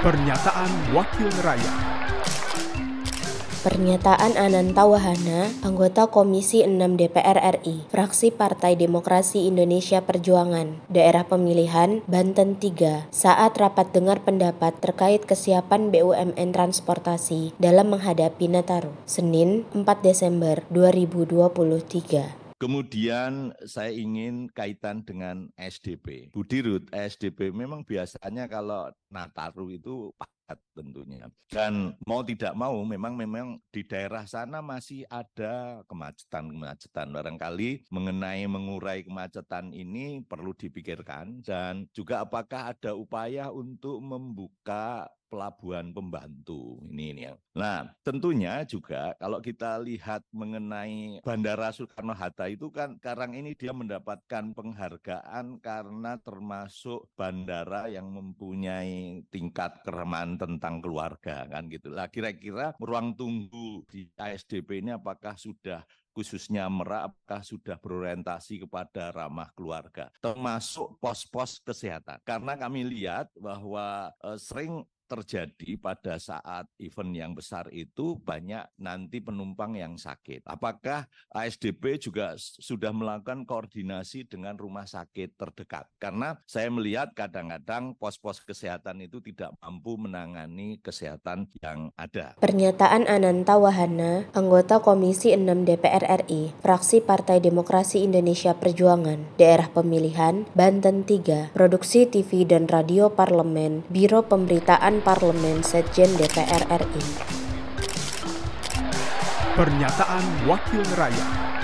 Pernyataan Wakil Rakyat Pernyataan Ananta Wahana, anggota Komisi 6 DPR RI, fraksi Partai Demokrasi Indonesia Perjuangan, daerah pemilihan Banten 3, saat rapat dengar pendapat terkait kesiapan BUMN transportasi dalam menghadapi Nataru, Senin 4 Desember 2023. Kemudian saya ingin kaitan dengan SDP. Budirut, SDP memang biasanya kalau Nataru itu tentunya. Dan mau tidak mau memang memang di daerah sana masih ada kemacetan-kemacetan. Barangkali mengenai mengurai kemacetan ini perlu dipikirkan dan juga apakah ada upaya untuk membuka pelabuhan pembantu ini ini ya. Nah, tentunya juga kalau kita lihat mengenai Bandara Soekarno Hatta itu kan sekarang ini dia mendapatkan penghargaan karena termasuk bandara yang mempunyai tingkat keremahan tentang keluarga kan gitu. Lah kira-kira ruang tunggu di ASDP ini apakah sudah khususnya Merak apakah sudah berorientasi kepada ramah keluarga termasuk pos-pos kesehatan karena kami lihat bahwa eh, sering terjadi pada saat event yang besar itu banyak nanti penumpang yang sakit. Apakah ASDP juga sudah melakukan koordinasi dengan rumah sakit terdekat? Karena saya melihat kadang-kadang pos-pos kesehatan itu tidak mampu menangani kesehatan yang ada. Pernyataan Ananta Wahana, anggota Komisi 6 DPR RI, fraksi Partai Demokrasi Indonesia Perjuangan, daerah pemilihan Banten 3, produksi TV dan radio parlemen, Biro Pemberitaan Parlemen Sekjen DPR RI. Pernyataan Wakil Rakyat